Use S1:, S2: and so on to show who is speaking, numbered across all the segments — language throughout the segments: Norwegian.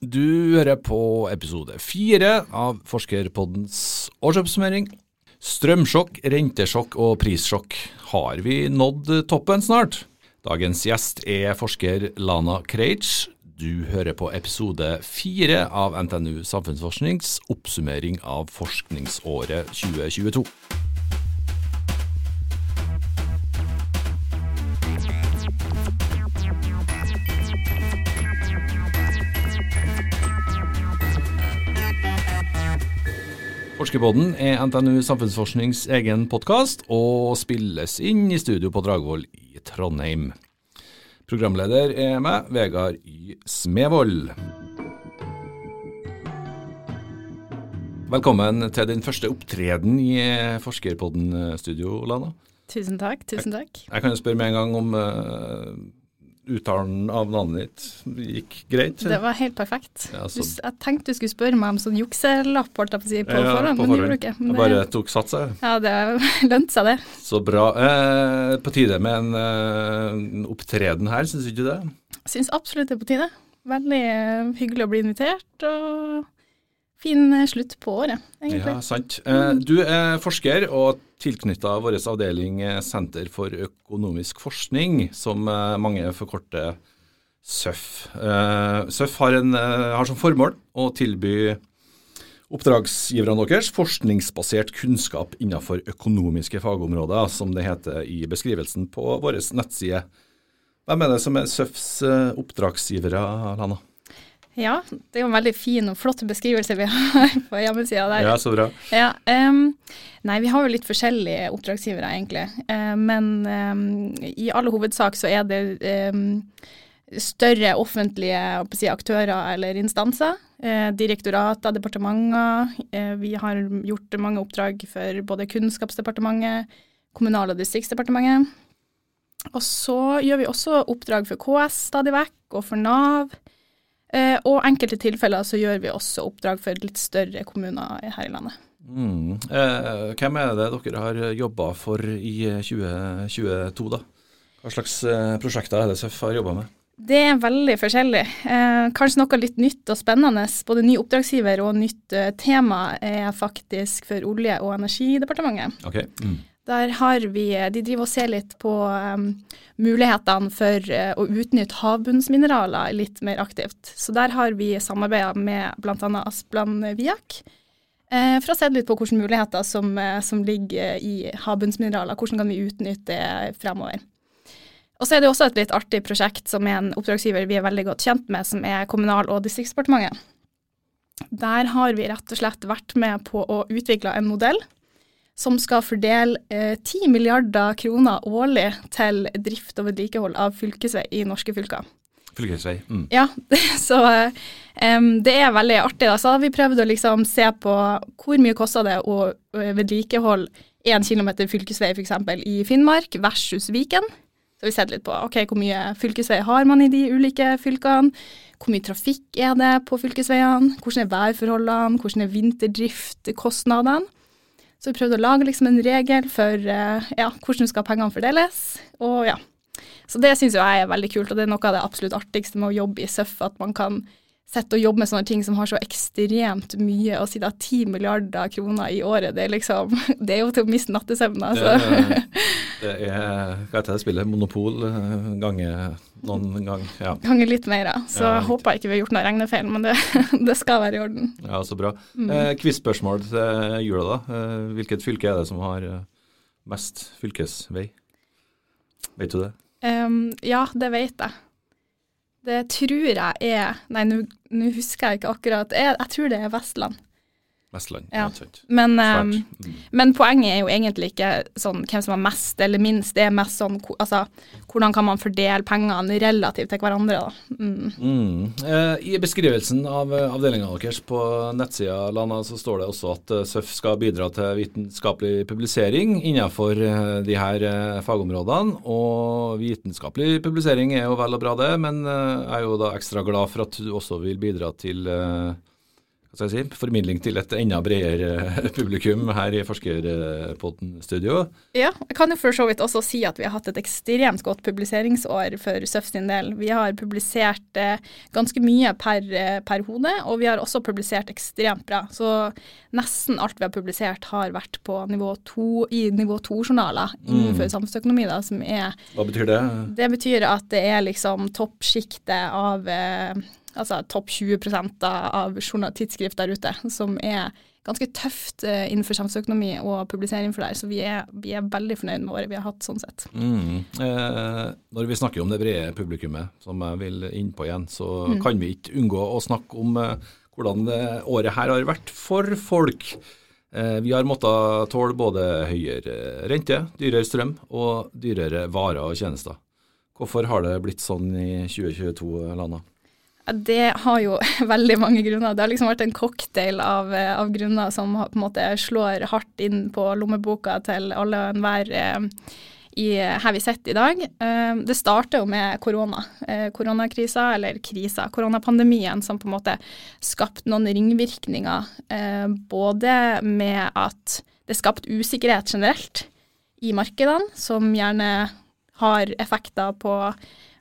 S1: Du hører på episode fire av Forskerpoddens årsoppsummering. Strømsjokk, rentesjokk og prissjokk. Har vi nådd toppen snart? Dagens gjest er forsker Lana Kreitsch. Du hører på episode fire av NTNU Samfunnsforsknings oppsummering av forskningsåret 2022. Forskerpodden er NTNU Samfunnsforsknings egen podkast, og spilles inn i studio på Dragvoll i Trondheim. Programleder er meg, Vegard Y. Smevold. Velkommen til din første opptreden i Forskerpodden-studio, Lana.
S2: Tusen takk. tusen takk.
S1: Jeg kan jo spørre med en gang om uh, uttalen av navnet ditt gikk greit?
S2: Det var helt perfekt.
S1: Ja, du,
S2: Jeg tenkte du skulle spørre meg om sånn jukselapp på si, på ja, forhånd, på men det gjorde du ikke.
S1: Jeg bare tok sats, jeg.
S2: Ja, det lønte seg, det.
S1: Så bra. Eh, på tide med en, eh, en opptreden her, syns du ikke det?
S2: Syns absolutt det er på tide. Veldig eh, hyggelig å bli invitert. og fin eh, slutt på året, egentlig.
S1: Ja, sant. Eh, du er forsker og tilknytta vår avdeling eh, Senter for økonomisk forskning, som mange forkorter SØF. SØF har, en, har som formål å tilby oppdragsgiverne deres forskningsbasert kunnskap innenfor økonomiske fagområder, som det heter i beskrivelsen på vår nettside. Hvem er det som er SØFs oppdragsgivere, Lana?
S2: Ja, det er jo en veldig fin og flott beskrivelse vi har på hjemmesida der.
S1: Ja, så bra.
S2: Ja, um, nei, vi har jo litt forskjellige oppdragsgivere, egentlig. Uh, men um, i alle hovedsak så er det um, større offentlige si, aktører eller instanser. Uh, direktorater, departementer. Uh, vi har gjort mange oppdrag for både Kunnskapsdepartementet, Kommunal- og distriktsdepartementet. Og så gjør vi også oppdrag for KS stadig vekk, og for Nav. Eh, og enkelte tilfeller så gjør vi også oppdrag for litt større kommuner her i landet.
S1: Mm. Eh, hvem er det dere har jobba for i 2022, da? Hva slags eh, prosjekter er det SØF har jobba med?
S2: Det er veldig forskjellig. Eh, kanskje noe litt nytt og spennende. Både ny oppdragsgiver og nytt eh, tema er faktisk for Olje- og energidepartementet.
S1: Okay. Mm.
S2: Der har vi De driver og ser litt på um, mulighetene for uh, å utnytte havbunnsmineraler litt mer aktivt. Så der har vi samarbeida med bl.a. Asplan Viak. Uh, for å se litt på hvilke muligheter som, som ligger i havbunnsmineraler. Hvordan kan vi utnytte det fremover. Og så er det også et litt artig prosjekt som er en oppdragsgiver vi er veldig godt kjent med, som er Kommunal- og distriktsdepartementet. Der har vi rett og slett vært med på å utvikle en modell som skal fordele eh, 10 milliarder kroner årlig til drift og vedlikehold av fylkesvei i norske fylker.
S1: Fylkesvei. Mm.
S2: Ja, så um, det er veldig artig. Da. Så har vi prøvd å liksom se på hvor mye koster det å vedlikeholde én kilometer fylkesvei f.eks. i Finnmark versus Viken. Så vi sett litt på ok, hvor mye fylkesvei har man i de ulike fylkene. Hvor mye trafikk er det på fylkesveiene? Hvordan er værforholdene? Hvordan er vinterdriftkostnadene? Så vi prøvde å lage liksom en regel for uh, ja, hvordan skal pengene fordeles. Og ja. Så det syns jeg er veldig kult, og det er noe av det absolutt artigste med å jobbe i SØF, at man kan sette og jobbe med sånne ting som har så ekstremt mye, å si da ti milliarder kroner i året, det er liksom Det er jo til å miste nattesøvnen, altså.
S1: Det, det er hva heter det spillet, monopol Gange ganger noen gang, ja.
S2: Ganger litt mer, ja. Så ja. håper jeg ikke vi har gjort noe regnefeil, men det, det, skal være i orden.
S1: Ja, så bra. Mm. Eh, Quiz-spørsmål til jula, da. Eh, hvilket fylke er det som har eh, mest fylkesvei? Vet du det?
S2: Um, ja, det vet jeg. Det tror jeg er Nei, nå husker jeg ikke akkurat. Jeg, jeg tror det er Vestland.
S1: Vestland,
S2: ja. Men, um, mm. men, poenget er jo egentlig ikke sånn hvem som har mest eller minst, det er mest sånn altså hvordan kan man fordele pengene relativt til hverandre, da.
S1: Mm. Mm. Eh, I beskrivelsen av eh, avdelinga deres på nettsida Lana, så står det også at uh, SØF skal bidra til vitenskapelig publisering innenfor uh, de her fagområdene. Og vitenskapelig publisering er jo vel og bra det, men jeg er jo da ekstra glad for at du også vil bidra til hva skal jeg si, formidling til et enda bredere publikum her i Forskerpodden-studio.
S2: Ja, jeg kan jo for så vidt også si at vi har hatt et ekstremt godt publiseringsår for SØF sin del. Vi har publisert eh, ganske mye per, eh, per, hode, og vi har også publisert ekstremt bra. Så nesten alt vi har publisert har vært på nivå 2, i nivå to-journaler innenfor mm. samfunnsøkonomi. Da, som er
S1: Hva betyr det?
S2: Det betyr at det er liksom toppsjiktet av eh, altså topp 20% av tidsskrift der ute, som er ganske tøft eh, innenfor samfunnsøkonomi og publisering for der. Så vi er, vi er, veldig fornøyd med året vi har hatt sånn sett.
S1: Mm. Eh, når vi snakker om det brede publikummet, som jeg vil inn på igjen, så mm. kan vi ikke unngå å snakke om eh, hvordan året her har vært for folk. Eh, vi har måttet tåle både høyere rente, dyrere strøm og dyrere varer og tjenester. Hvorfor har det blitt sånn i 2022, Lana?
S2: Det har jo veldig mange grunner. Det har liksom vært en cocktail av, eh, av grunner som på en måte slår hardt inn på lommeboka til alle og enhver i, her vi sitter i dag. Eh, det starter jo med korona. Eh, koronakrisa, eller krisa, koronapandemien, som på en måte skapte noen ringvirkninger. Eh, både med at det skapte usikkerhet generelt i markedene, som gjerne har effekter på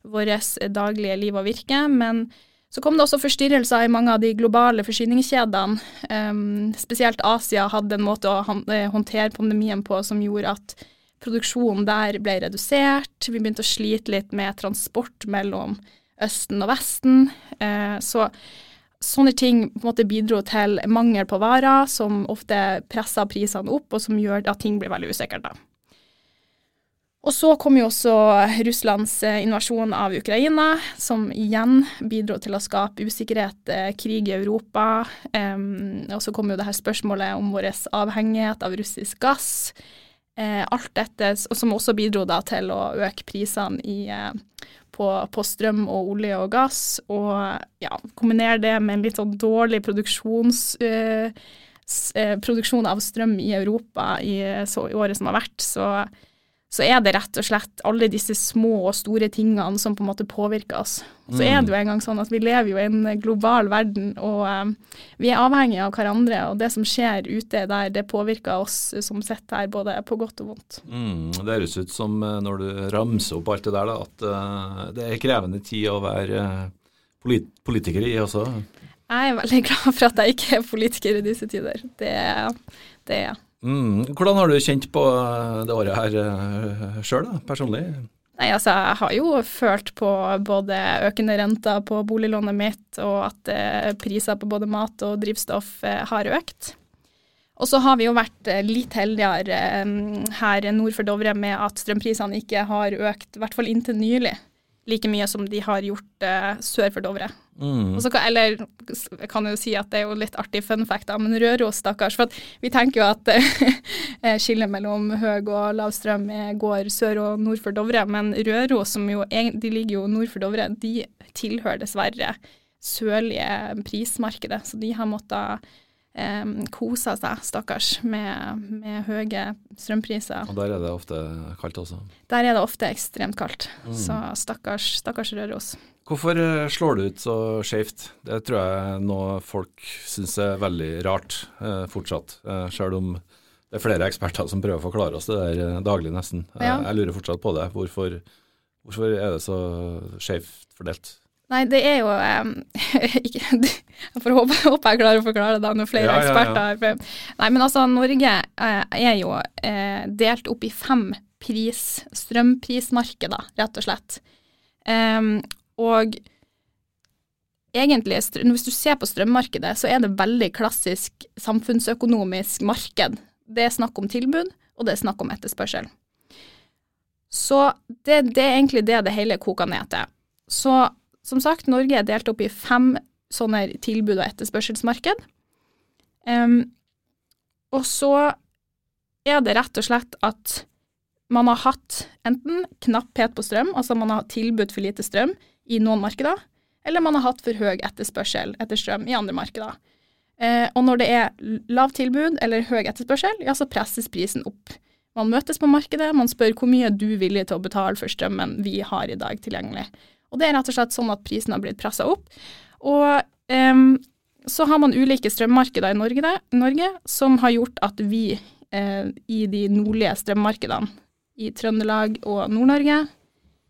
S2: vårt daglige liv og virke. men så kom det også forstyrrelser i mange av de globale forsyningskjedene. Um, spesielt Asia hadde en måte å eh, håndtere pandemien på som gjorde at produksjonen der ble redusert. Vi begynte å slite litt med transport mellom Østen og Vesten. Uh, så sånne ting måte bidro til mangel på varer, som ofte pressa prisene opp, og som gjør at ting blir veldig usikkert. da. Og så kom jo også Russlands eh, invasjon av Ukraina, som igjen bidro til å skape usikkerhet, eh, krig i Europa. Og så kom jo det her spørsmålet om vår avhengighet av russisk gass. Uh, alt dette, som også bidro da til å øke prisene på, på, strøm og olje og gass. Og ja, kombinere det med en litt sånn dårlig produksjons... Produksjon av strøm i Europa i, så, i året som har vært, så så er det rett og slett alle disse små og store tingene som på en måte påvirker oss. Så er det jo en gang sånn at vi lever jo i en global verden, og um, vi er avhengige av hverandre. Og det som skjer ute der, det påvirker oss som sitter her, både på godt og vondt.
S1: Mm, det høres ut som eh, når du ramser opp alt det der, da, at uh, det er krevende tid å være polit politiker i også.
S2: Jeg er veldig glad for at jeg ikke er politiker i disse tider. Det, det er jeg.
S1: Mm. Hvordan har du kjent på eh, det året her uh, sjøl, personlig?
S2: Nei, altså Jeg har jo følt på både økende renter på boliglånet mitt, og at eh, priser på både mat og drivstoff eh, har økt. Og så har vi jo vært eh, litt heldigere eh, her nord for Dovre med at strømprisene ikke har økt, i hvert fall inntil nylig, like mye som de har gjort sør for Dovre. Mm. Og så kan, eller jeg kan jo si at det er jo litt artig fun fact, da, men Røros, stakkars. For vi tenker jo at eh, skillet mellom høg og lav strøm går sør og nord for Dovre, men Røros, som jo de ligger jo nord for Dovre, de tilhører dessverre sørlige prismarkedet. Så de har måttet eh, koser seg, stakkars, med, med, høye strømpriser.
S1: Og der er det ofte kaldt også?
S2: Der er det ofte ekstremt kaldt. Mm. Så stakkars, stakkars Røros.
S1: Hvorfor eh, slår det ut så skjevt? Det tror jeg noe folk syns er veldig rart eh, fortsatt. Eh, selv om det er flere eksperter som prøver å forklare oss det der eh, daglig, nesten. Eh, ja. Jeg lurer fortsatt på det. Hvorfor, hvorfor er det så skjevt fordelt?
S2: Nei, det er jo um, ikke, Jeg får håpe, håpe, jeg klarer å forklare det når flere ja, eksperter ja, Nei, men altså, Norge er jo delt opp i fem pris, strømprismarkeder, rett og slett. Um, og egentlig, hvis du ser på strømmarkedet, så er det veldig klassisk samfunnsøkonomisk marked. Det er snakk om tilbud, og det er snakk om etterspørsel. Så det, det er egentlig det det hele koker ned til. Så som sagt, Norge er delt opp i fem sånne tilbud- og etterspørselsmarked. Um, og så er det rett og slett at man har hatt enten knapphet på strøm, altså man har tilbudt for lite strøm, i noen markeder, eller man har hatt for høy etterspørsel etter strøm i andre markeder. Eh, og når det er lav tilbud eller høy etterspørsel, ja, så presses prisen opp. Man møtes på markedet, man spør hvor mye er du villig til å betale for strømmen vi har i dag tilgjengelig. Og det er rett og slett sånn at prisen har blitt pressa opp. Og um, så har man ulike strømmarkeder i Norge, Norge som har gjort at vi eh, i de nordlige strømmarkedene i Trøndelag og Nord-Norge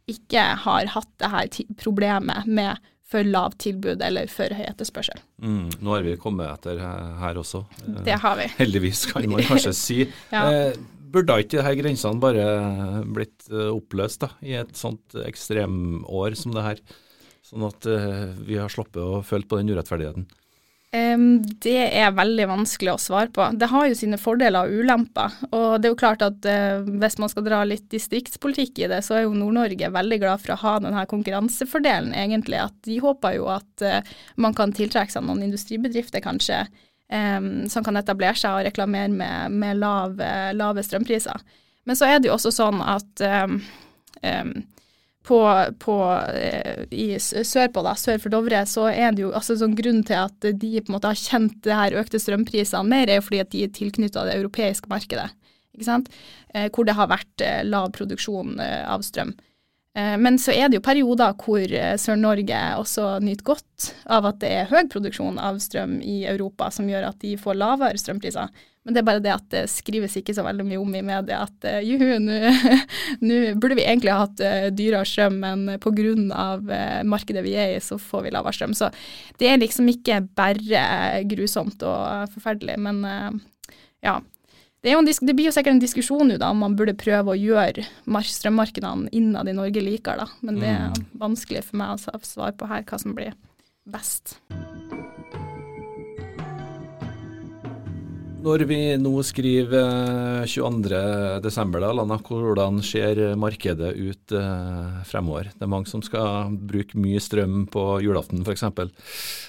S2: ikke har hatt det her problemet med for lavt tilbud eller for høy etterspørsel.
S1: Mm, nå har vi kommet etter her også.
S2: Det har vi.
S1: Heldigvis, kan man kanskje si. ja. eh, burde ikke disse grensene bare blitt eh, oppløst da, i et sånt ekstremår som det her? Sånn at uh, vi har sluppet å føle på den urettferdigheten.
S2: Um, det er veldig vanskelig å svare på. Det har jo sine fordeler og ulemper. Og det er jo klart at uh, hvis man skal dra litt distriktspolitikk i det, så er jo Nord-Norge veldig glad for å ha denne konkurransefordelen, egentlig. At de håper jo at uh, man kan tiltrekke seg noen industribedrifter, kanskje, um, som kan etablere seg og reklamere med, med lave, lave strømpriser. Men så er det jo også sånn at um, på, på eh, i sørpå, da, sør for Dovre, så er det jo altså sånn grunn til at de på en måte har kjent det her økte strømprisene mer, er jo fordi at de er tilknytta det europeiske markedet, ikke sant? Eh, hvor det har vært eh, lav produksjon av strøm. Men så er det jo perioder hvor Sør-Norge også nyter godt av at det er høy produksjon av strøm i Europa, som gjør at de får lavere strømpriser. Men det er bare det at det skrives ikke så veldig mye om i media at uh, juhu, nå burde vi egentlig ha hatt dyrere strøm, men pga. Markedet vi er i, så får vi lavere strøm. Så det er liksom ikke bare grusomt og forferdelig, men ja. Det, det, blir jo sikkert en diskusjon nå da, om man burde prøve å gjøre strømmarkedene innad i Norge likere, da. Men det er mm. vanskelig for meg å svare på her hva som blir best.
S1: Når vi nå skriver 22.12., da, Lana, hvordan ser markedet ut eh, fremover? Det er mange som skal bruke mye strøm på julaften f.eks.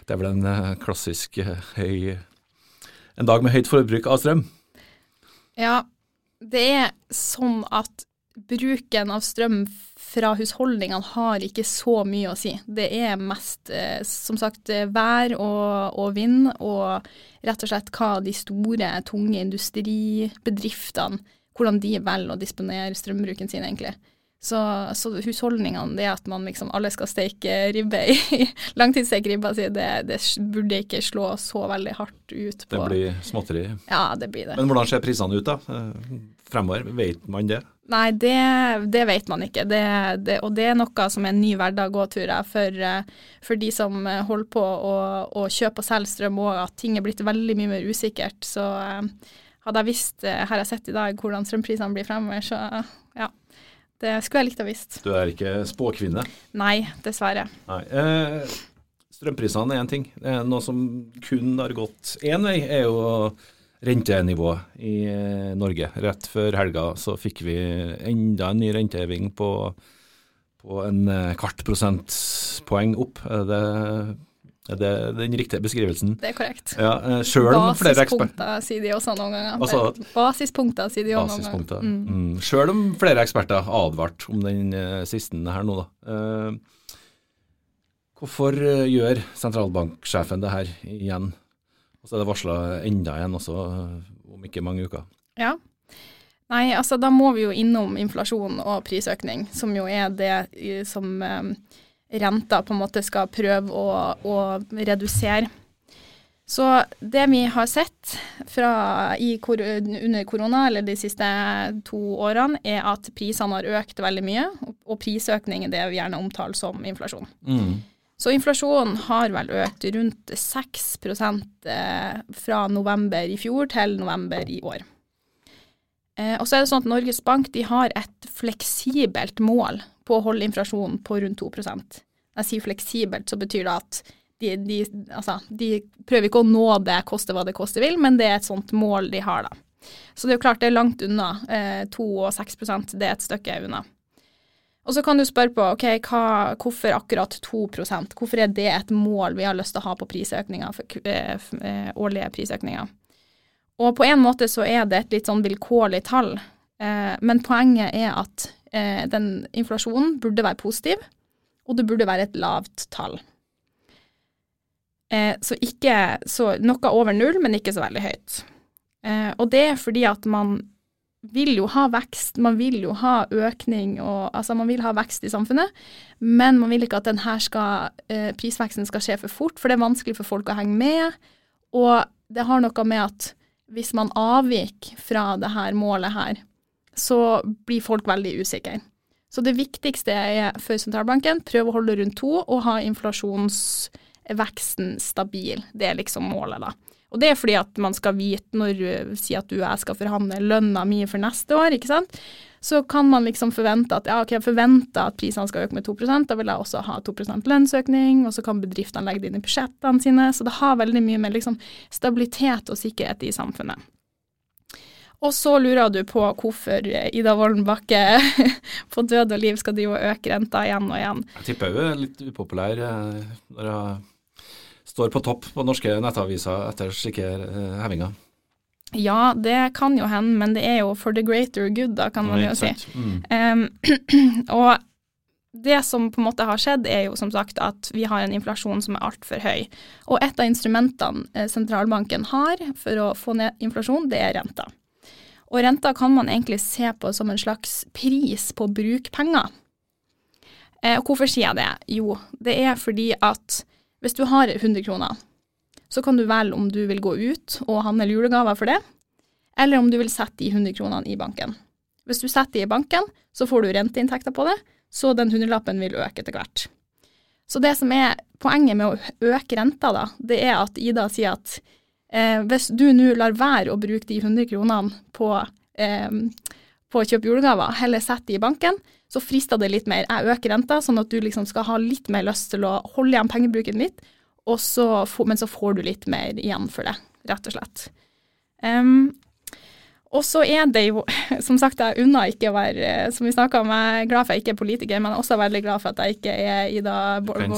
S1: Det er vel en eh, klassisk eh, høy En dag med høyt forbruk av strøm?
S2: Ja, det er sånn at bruken av strøm fra husholdningene har ikke så mye å si. Det er mest, eh, som sagt, vær og, og, vind, og rett og slett hva de store, tunge industribedriftene hvordan de velger å disponere strømbruken sin, egentlig. Så, så, husholdningene, det at man liksom alle skal steke ribbe i langtidssteke ribba si, det, det, burde ikke slå så veldig hardt ut på
S1: Det blir småtteri?
S2: Ja, det blir det.
S1: Men hvordan ser prisene ut da, eh, fremover? Vet man det?
S2: Nei, det, det vet man ikke. Det, det, og det er noe som er en ny hverdag òg, tror jeg, for, eh, for, de som eh, holder på å, å kjøpe og selge strøm òg, at ting er blitt veldig mye mer usikkert. Så hadde jeg visst, her jeg sett i dag, hvordan strømprisene blir fremover, så ja. Det skulle jeg likt å visst.
S1: Du er ikke spåkvinne?
S2: Nei, dessverre.
S1: Nei. Eh, strømprisene er én ting. Noe som kun har gått én vei, er jo rentenivået i eh, Norge. Rett før helga så fikk vi enda en ny renteheving på, på en eh, kvart prosentpoeng opp. Er det, er det den riktige beskrivelsen?
S2: Det er korrekt.
S1: Ja, eh, selv om flere
S2: Basispunkter sier de også noen ganger. Altså, Basispunkter sier de også noen ganger.
S1: Mm. Mm. Selv om flere eksperter advarte om den siste her nå, da. Hvorfor gjør sentralbanksjefen det her igjen? Og så er det varsla enda en også om ikke mange uker.
S2: Ja. Nei, altså da må vi jo innom inflasjon og prisøkning, som jo er det som renta på en måte skal prøve å, å, redusere. Så det vi har sett fra i, under korona, eller de siste to årene, er at prisene har økt veldig mye, og prisøkning er det vi gjerne omtaler som inflasjon. Mm. Så inflasjonen har vel økt rundt 6 eh, fra november i fjor til november i år. Eh, og så er det sånn at Norges Bank har et fleksibelt mål på å holde inflasjonen på rundt 2 Når jeg sier fleksibelt, så betyr det at de, de, altså, de prøver ikke å nå det koste hva det koste vil, men det er et sånt mål de har, da. Så det er jo klart det er langt unna. Eh, 2 og 6% det er et stykke unna. Og så kan du spørre på ok, hva, hvorfor akkurat 2% Hvorfor er det et mål vi har lyst til å ha på prisøkninger, for, eh, eh, årlige prisøkninger? Og på en måte så er det et litt sånn vilkårlig tall, eh, men poenget er at eh, den inflasjonen burde være positiv, og det burde være et lavt tall. Eh, så ikke så noe over null, men ikke så veldig høyt. Eh, og det er fordi at man vil jo ha vekst, man vil jo ha økning, og, altså man vil ha vekst i samfunnet, men man vil ikke at denne skal, eh, prisveksten skal skje for fort, for det er vanskelig for folk å henge med. Og det har noe med at hvis man avviker fra det her målet her, så blir folk veldig usikre. Så det viktigste er for sentralbanken prøve å holde rundt to og ha inflasjonsveksten stabil. Det er liksom målet, da. Og det er fordi at man skal vite når du sier at du og jeg skal forhandle lønna mi for neste år, ikke sant. Så kan man liksom forvente at ja, ok, jeg forventer at prisene skal øke med 2% da vil jeg også ha 2% lønnsøkning, og så kan bedriftene legge det inn i budsjettene sine. Så det har veldig mye med liksom stabilitet og sikkerhet i samfunnet. Og så lurer du på hvorfor Ida Wolden Bakke på død og liv skal drive og øke renta igjen og igjen.
S1: Jeg tipper hun er litt upopulær eh, når hun står på topp på norske nettaviser etter slike eh, hevinger.
S2: Ja, det kan jo hende, men det er jo for the greater good, da, kan man jo si. Mm. Um, og det som på en måte har skjedd, er jo som sagt at vi har en inflasjon som er altfor høy. Og et av instrumentene eh, sentralbanken har for å få ned inflasjon, det er renta. Og renta kan man egentlig se på som en slags pris på å bruke penger. Eh, og hvorfor sier jeg det? Jo, det er fordi at hvis du har 100 kroner, så kan du velge om du vil gå ut og handle julegaver for det, eller om du vil sette de 100 kronene i banken. Hvis du setter de i banken, så får du renteinntekter på det, så den hundrelappen vil øke etter hvert. Så det som er poenget med å øke renta, da, det er at Ida sier at eh, hvis du nå lar være å bruke de 100 kronene på, eh, på å kjøpe julegaver, heller sette de i banken, så frister det litt mer. Jeg øker renta, sånn at du liksom skal ha litt mer lyst til å holde igjen pengebruken litt, så, men så får du litt mer igjen for det, rett og slett. Um, og så er det jo, som sagt, jeg unner ikke å være Som vi snakka om, jeg er glad for at jeg ikke er politiker, men også veldig glad for at jeg ikke er Ida Bolden.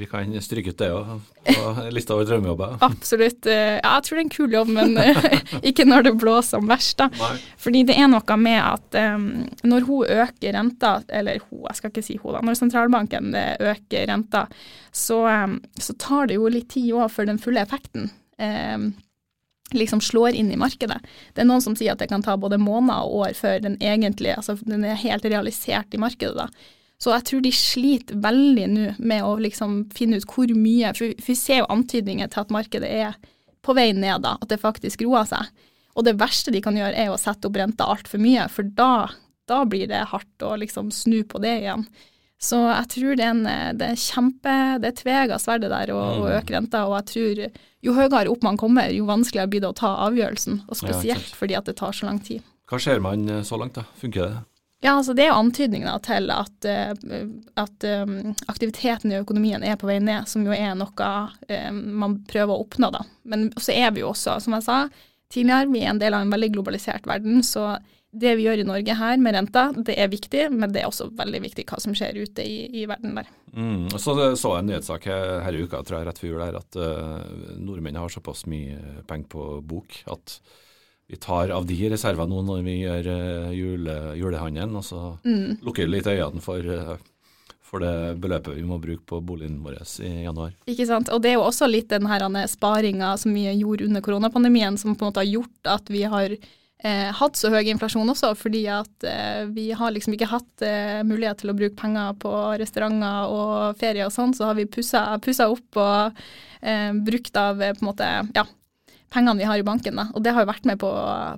S1: Vi kan stryke ut det òg, på lista over drømmejobber.
S2: Absolutt. Ja, jeg tror det er en kul jobb, men ikke når det blåser som verst, da. Nei. Fordi det er noe med at um, når hun øker renta, eller hun, jeg skal ikke si hun, da, når sentralbanken eh, øker renta, så, um, så tar det jo litt tid òg for den fulle effekten. Um, liksom slår inn i markedet. Det er noen som sier at det kan ta både måneder og år før den egentlig altså den er helt realisert i markedet. da. Så jeg tror de sliter veldig nå med å liksom finne ut hvor mye, for vi ser jo antydninger til at markedet er på vei ned, da, at det faktisk roer seg. Og det verste de kan gjøre er å sette opp renta altfor mye, for da, da, blir det hardt å liksom snu på det igjen. Så jeg tror det er, en, det er kjempe, det er tvega sverdet der å, å, mm. øke renta, og jeg tror jo høyere opp man kommer, jo vanskeligere blir det å ta avgjørelsen, og spesielt ja, fordi at det tar så lang tid.
S1: Hva ser man eh, så langt, da? Funker det?
S2: Ja, altså Det er jo antydninger til at, eh, at aktiviteten i økonomien er på vei ned, som jo er noe man prøver å oppnå. da. Men så er vi jo også, som jeg sa tidligere, vi er en del av en veldig globalisert verden. så det vi gjør i Norge her med renta, det er viktig, men det er også veldig viktig hva som skjer ute i, i verden der.
S1: Mm, Så så jeg en nyhetssak her i uka, tror jeg, rett før jul, her, at uh, nordmenn har såpass mye penger på bok at vi tar av de reservene nå når vi gjør uh, jule, julehandelen, og så mm. lukker vi litt øynene for uh, for det beløpet vi må bruke på boligen vår i januar.
S2: Ikke sant. Og det er jo også litt den her sparinga som vi gjorde under koronapandemien, som på en måte har gjort at vi har eh, hatt så høy inflasjon også, fordi at eh, vi har liksom ikke hatt eh, mulighet til å bruke penger på restauranter og ferie og sånn, så har vi pussa, opp og eh, brukt av eh, på en måte ja, pengene vi har i banken. Da. Og det har jo vært med på,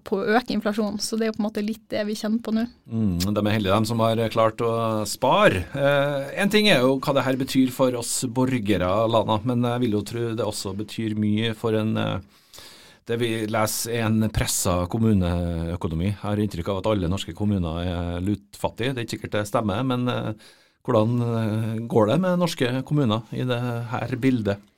S2: på, å øke inflasjonen, så det er jo på en måte litt det vi kjenner på nå.
S1: Mm, de er heldige, de som har klart å spare. Eh, en ting er jo hva det her betyr for oss borgere, Lana, men jeg vil jo tro det også betyr mye for en eh, det vi leser er en pressa kommuneøkonomi. Jeg har inntrykk av at alle norske kommuner er lutfattige. Det er ikke sikkert det stemmer, men eh, hvordan eh, går det med norske kommuner i dette bildet?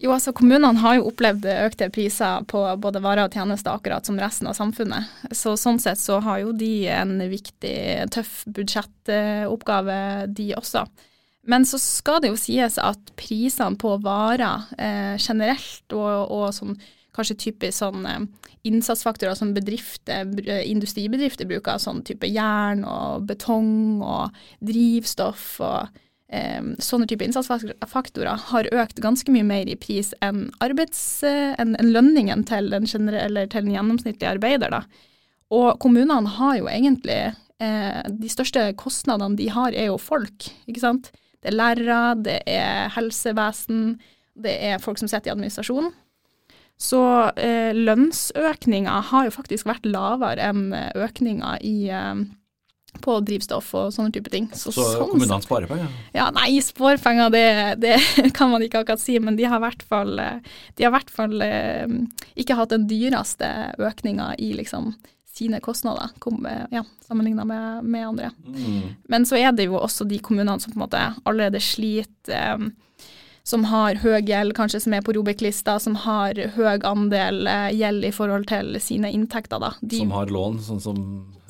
S2: Jo, altså Kommunene har jo opplevd økte priser på både varer og tjenester, akkurat som resten av samfunnet. Så Sånn sett så har jo de en viktig, tøff budsjettoppgave, de også. Men så skal det jo sies at prisene på varer eh, generelt og, og sånn kanskje typisk sånn eh, innsatsfaktorer som bedrifter, eh, industribedrifter bruker, sånn type jern og betong og drivstoff og eh, sånne type innsatsfaktorer har økt ganske mye mer i pris enn, arbeids, eh, enn, enn lønningen til den, til den gjennomsnittlige arbeider. Da. Og kommunene har jo egentlig eh, De største kostnadene de har, er jo folk, ikke sant. Det er lærere, det er helsevesen, det er folk som sitter i administrasjonen. Så eh, lønnsøkninga har jo faktisk vært lavere enn økninga i eh, på drivstoff og sånne type ting.
S1: Så, så sånn kommunene sparer penger?
S2: Ja, nei, sparepenger det, det, kan man ikke akkurat si, men de har i hvert fall, de har i hvert fall eh, ikke hatt den dyreste økninga i liksom sine kostnader, ja, sammenligna med, med, andre. Mm. Men så er det jo også de kommunene som på en måte allerede sliter. Um, som har høy gjeld, kanskje som er på Robek-lista, som har høy andel eh, gjeld i forhold til sine inntekter. Da.
S1: De, som har lån, sånn som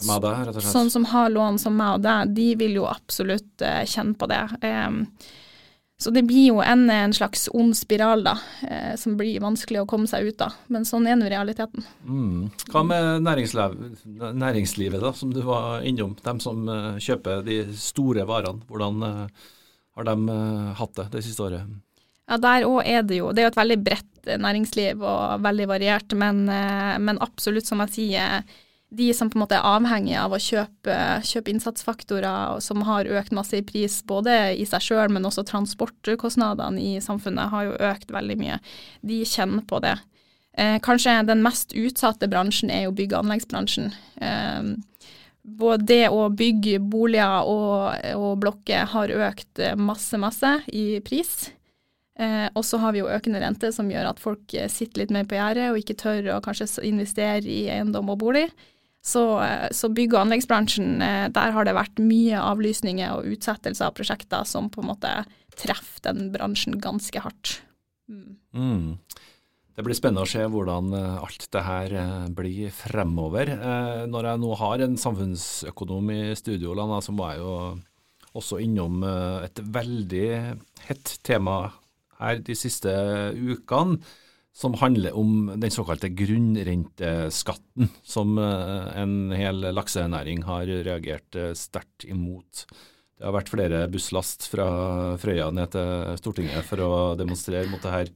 S1: meg og deg, rett og slett?
S2: Sånn som har lån som meg og deg, de vil jo absolutt uh, kjenne på det. Um, så det blir jo en, en slags ond spiral da, eh, som blir vanskelig å komme seg ut av. Men sånn er nå realiteten.
S1: Mm. Hva med næringsliv, næringslivet, da, som du var innom? De som uh, kjøper de store varene. Hvordan uh, har de uh, hatt det det siste året?
S2: Ja, Der òg er det jo Det er jo et veldig bredt næringsliv og veldig variert, men, men absolutt, som jeg sier de som på en måte er avhengige av å kjøpe, kjøpe innsatsfaktorer som har økt masse i pris, både i seg sjøl, men også transportkostnadene i samfunnet har jo økt veldig mye. De kjenner på det. Eh, kanskje den mest utsatte bransjen er jo bygg- og anleggsbransjen. Eh, både det å bygge boliger og, og blokker har økt masse, masse i pris. Eh, og så har vi jo økende rente som gjør at folk sitter litt mer på gjerdet og ikke tør å kanskje investere i eiendom og bolig. Så, eh, så, bygg- og anleggsbransjen, eh, der har det vært mye avlysninger og utsettelser av prosjekter som på en måte treffer den bransjen ganske hardt.
S1: Mm. Mm. Det blir spennende å se hvordan eh, alt det her blir fremover. Når jeg nå har en samfunnsøkonom i studio, så må jeg jo også innom et veldig hett tema her de siste ukene som handler om den såkalte grunnrenteskatten, som eh, en hel laksenæring har reagert eh, sterkt imot. Det har vært flere busslast fra Frøya ned til Stortinget for å demonstrere mot det her.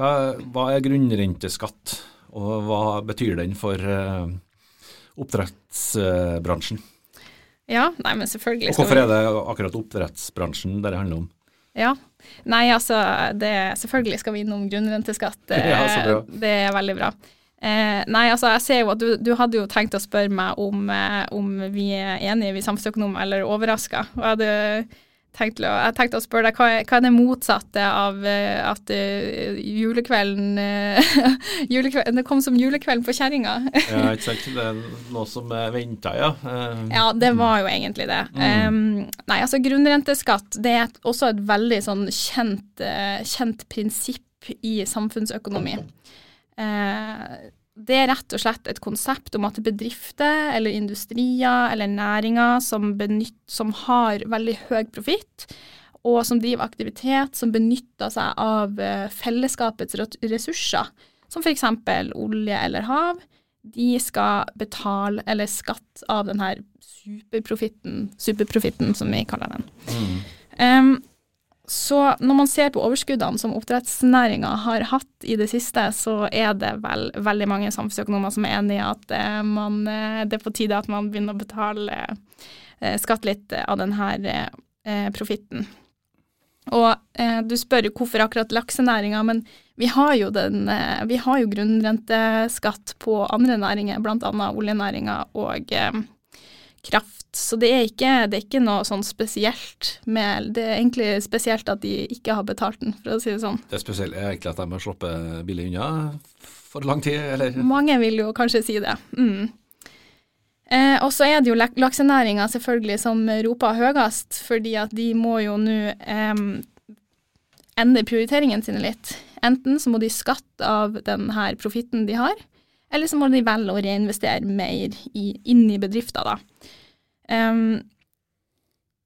S1: Hva, hva er grunnrenteskatt, og hva betyr den for uh, oppdrettsbransjen?
S2: Ja, nei, men selvfølgelig.
S1: Og hvorfor er det akkurat oppdrettsbransjen det handler om?
S2: Ja. Nei, altså det, Selvfølgelig skal vi innom grunnrenteskatt. Ja, det er veldig bra. Eh, nei, altså jeg ser jo at du, du, hadde jo tenkt å spørre meg om, eh, om vi er enige, vi samfunnsøkonomer, eller overraska. Og jeg hadde tenkt, jeg tenkte å spørre deg, hva er, hva er det motsatte av uh, at uh, julekvelden, uh, julekvelden, Det kom som julekvelden for kjerringa.
S1: ja, ikke sant. Det er noe som venta, ja.
S2: ja, det var jo egentlig det. Mm. Um, nei, altså grunnrenteskatt det er også et veldig sånn kjent, kjent prinsipp i samfunnsøkonomi. Uh, det er rett og slett et konsept om at bedrifter eller industrier eller næringer som, benytt, som har veldig høy profitt, og som driver aktivitet som benytter seg av eh, fellesskapets ressurser, som f.eks. olje eller hav, de skal betale eller skatt av denne superprofitten, superprofitten som vi kaller den. Mm. Um, så når man ser på overskuddene som oppdrettsnæringa har hatt i det siste, så er det vel veldig mange samfunnsøkonomer som er enig i at eh, man, eh, det er på tide at man begynner å betale eh, skatt litt av denne eh, profitten. Og eh, du spør hvorfor akkurat laksenæringa, men vi har jo, den, eh, vi har jo grunnrenteskatt på andre næringer, bl.a. oljenæringa og kraft så det er, ikke, det er ikke noe sånn spesielt med Det er egentlig spesielt at de ikke har betalt den, for å si det sånn.
S1: Det spesielle er egentlig at de har sluppet billig unna for lang tid, eller?
S2: Mange vil jo kanskje si det. Mm. Eh, og så er det jo laksenæringa selvfølgelig som roper høyest, fordi at de må jo nå eh, endre prioriteringene sine litt. Enten så må de skatte av den her profitten de har, eller så må de velge å reinvestere mer i, inn i bedrifter, da. Um,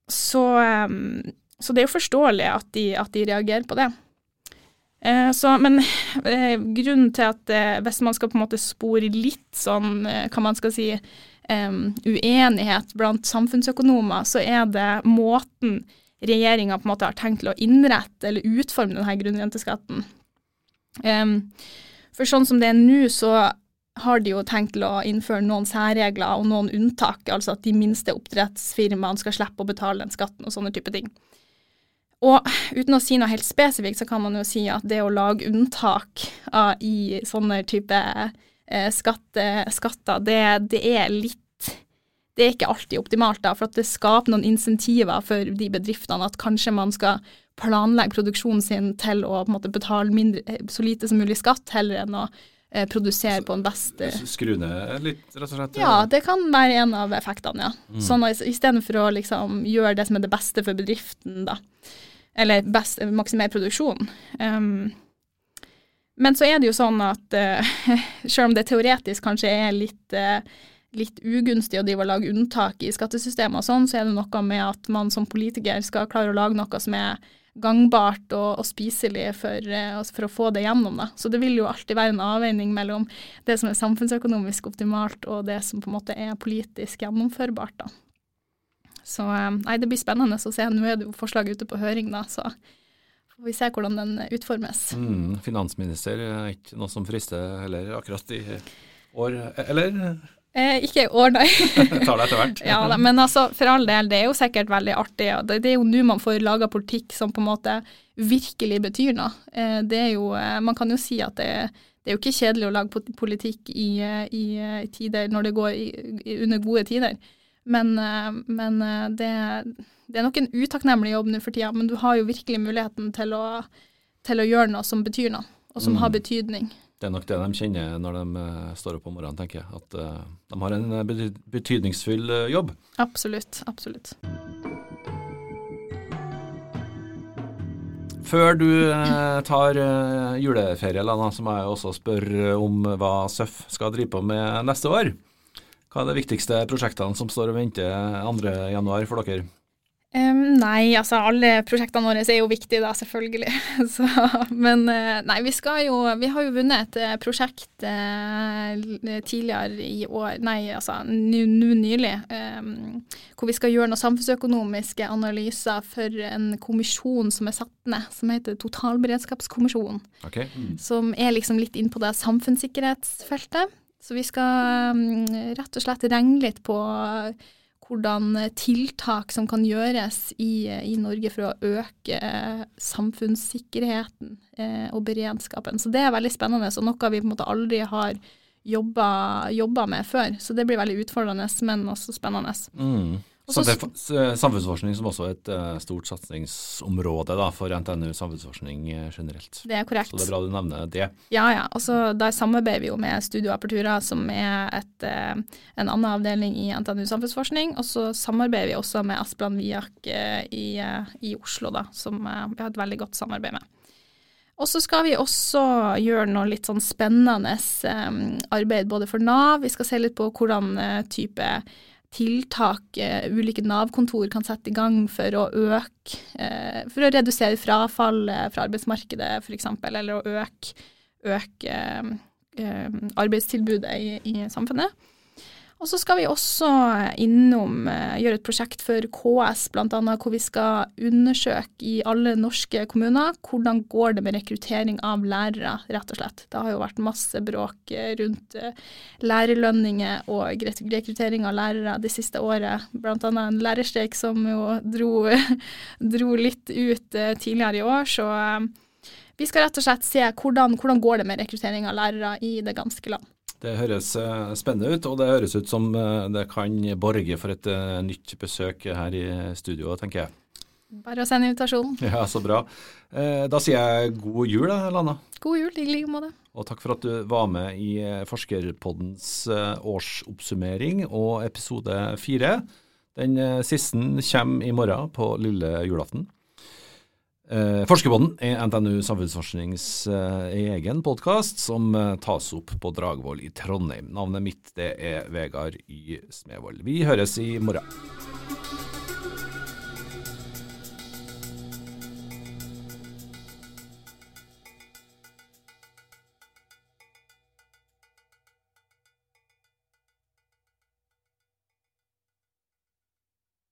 S2: så, um, så, det er jo forståelig at de, at de reagerer på det. Uh, så, men uh, grunnen til at uh, hvis man skal på en måte spore litt sånn, hva man skal si, um, uenighet blant samfunnsøkonomer, så er det måten regjeringa har tenkt til å innrette eller utforme denne grunnrenteskatten. for sånn som det er nå, så har de jo tenkt til å innføre noen særregler og noen unntak, altså at de minste oppdrettsfirmaene skal slippe å betale den skatten og sånne type ting. Og uten å si noe helt spesifikt, så kan man jo si at det å lage unntak i sånne type uh, skatte, skatter, det, det, er litt Det er ikke alltid optimalt, da, for at det skaper noen insentiver for de bedriftene at kanskje man skal planlegge produksjonen sin til å måte, betale mindre, så lite som mulig skatt, heller enn å uh, produsere på en best
S1: Skru ned litt, rett og slett?
S2: Ja, det kan være en av effektene, ja. Mm. Sånn Istedenfor å liksom gjøre det som er det beste for bedriften, da eller best, maksimere produksjonen. Um, men så er det jo sånn at uh, selv om det teoretisk kanskje er litt, uh, litt ugunstig å drive og lage unntak i skattesystemet og sånn, så er det noe med at man som politiker skal klare å lage noe som er gangbart og, og spiselig for, uh, for, å få det gjennom. Da. Så det vil jo alltid være en avveining mellom det som er samfunnsøkonomisk optimalt og det som på en måte er politisk gjennomførbart. da. Så eh, nei, det blir spennende å se. Nå er det jo forslag ute på høring, da, så får vi se hvordan den utformes.
S1: Mm, finansminister er ikke noe som frister heller akkurat i år, eller?
S2: Eh, ikke i år, nei.
S1: Tar det etter hvert.
S2: ja, da, men altså, for all del, det er jo sikkert veldig artig. og Det, det er jo nå man får laga politikk som på en måte virkelig betyr noe. Eh, det er jo, eh, Man kan jo si at det, det er jo ikke kjedelig å lage politikk i, eh, i, i tider når det går i, under gode tider. Men, eh, men eh, det, det, er nok en utakknemlig jobb nå for tida, men du har jo virkelig muligheten til å, til å gjøre noe som betyr noe, og som mm. har betydning.
S1: Det er nok det de kjenner når de uh, står opp om morgenen, tenker jeg. At uh, de har en betydningsfull uh, jobb.
S2: Absolutt. Absolutt.
S1: Før du tar juleferie, Lana, så må jeg også spørre om hva SØF skal drive på med neste år. Hva er de viktigste prosjektene som står og venter 2.1 for dere?
S2: Um, nei, altså alle prosjektene våre er jo viktige, da, selvfølgelig. Så, men eh, nei, vi skal jo Vi har jo vunnet et eh, prosjekt eh, tidligere i år, nei, altså nå nylig, um, hvor vi skal gjøre noen samfunnsøkonomiske analyser for en kommisjon som er satt ned, som heter Totalberedskapskommisjonen.
S1: Okay. Mm.
S2: Som er liksom litt inn på det samfunnssikkerhetsfeltet. Så vi skal um, rett og slett regne litt på hvordan tiltak som kan gjøres i, i Norge for å øke eh, samfunnssikkerheten eh, og beredskapen. Så det er veldig spennende, og noe vi på en måte aldri har jobba, jobba med før. Så det blir veldig utfordrende, men også spennende.
S1: Mm. Så det er samfunnsforskning som også er et uh, stort satsingsområde da, for NTNU samfunnsforskning uh, generelt.
S2: Det er korrekt.
S1: Så det er bra du nevner det.
S2: Ja, ja. Og så Der samarbeider vi jo med Studio Apertura, som er et, uh, en annen avdeling i NTNU samfunnsforskning. Og så samarbeider vi også med Asplan Viak i, i, Oslo, da, som vi har et veldig godt samarbeid med. Og så skal vi også gjøre noe litt sånn spennende arbeid både for Nav. Vi skal se litt på hvordan type tiltak eh, ulike Nav-kontor kan sette i gang for å øke eh, For å redusere frafall fra arbeidsmarkedet f.eks., eller å øke, øke eh, arbeidstilbudet i, i samfunnet. Og så skal vi også innom uh, gjøre et prosjekt for KS, bl.a. hvor vi skal undersøke i alle norske kommuner hvordan går det med rekruttering av lærere, rett og slett. Det har jo vært masse bråk eh, rundt lærerlønninger og rekruttering av lærere det siste året. Bl.a. en lærerstreik som jo dro, dro litt ut tidligere i år. Så vi skal rett og slett se hvordan, hvordan går det med rekruttering av lærere i det ganske land.
S1: Det høres eh, spennende ut, og det høres ut som eh, det kan borge for et eh, nytt besøk her i studio, tenker jeg.
S2: Bare å sende invitasjonen.
S1: Ja, så bra. Da sier jeg god jul, da, Lana.
S2: God jul, i like måte.
S1: Og takk for at du var med i Forskerpoddens årsoppsummering og episode fire. Den siste kommer i morgen på lille julaften. Eh, Forskerbånden er NTNU Samfunnsforsknings eh, egen podkast som eh, tas opp på Dragvoll i Trondheim. Navnet mitt det er Vegard Y. Smevold. Vi høres i morgen.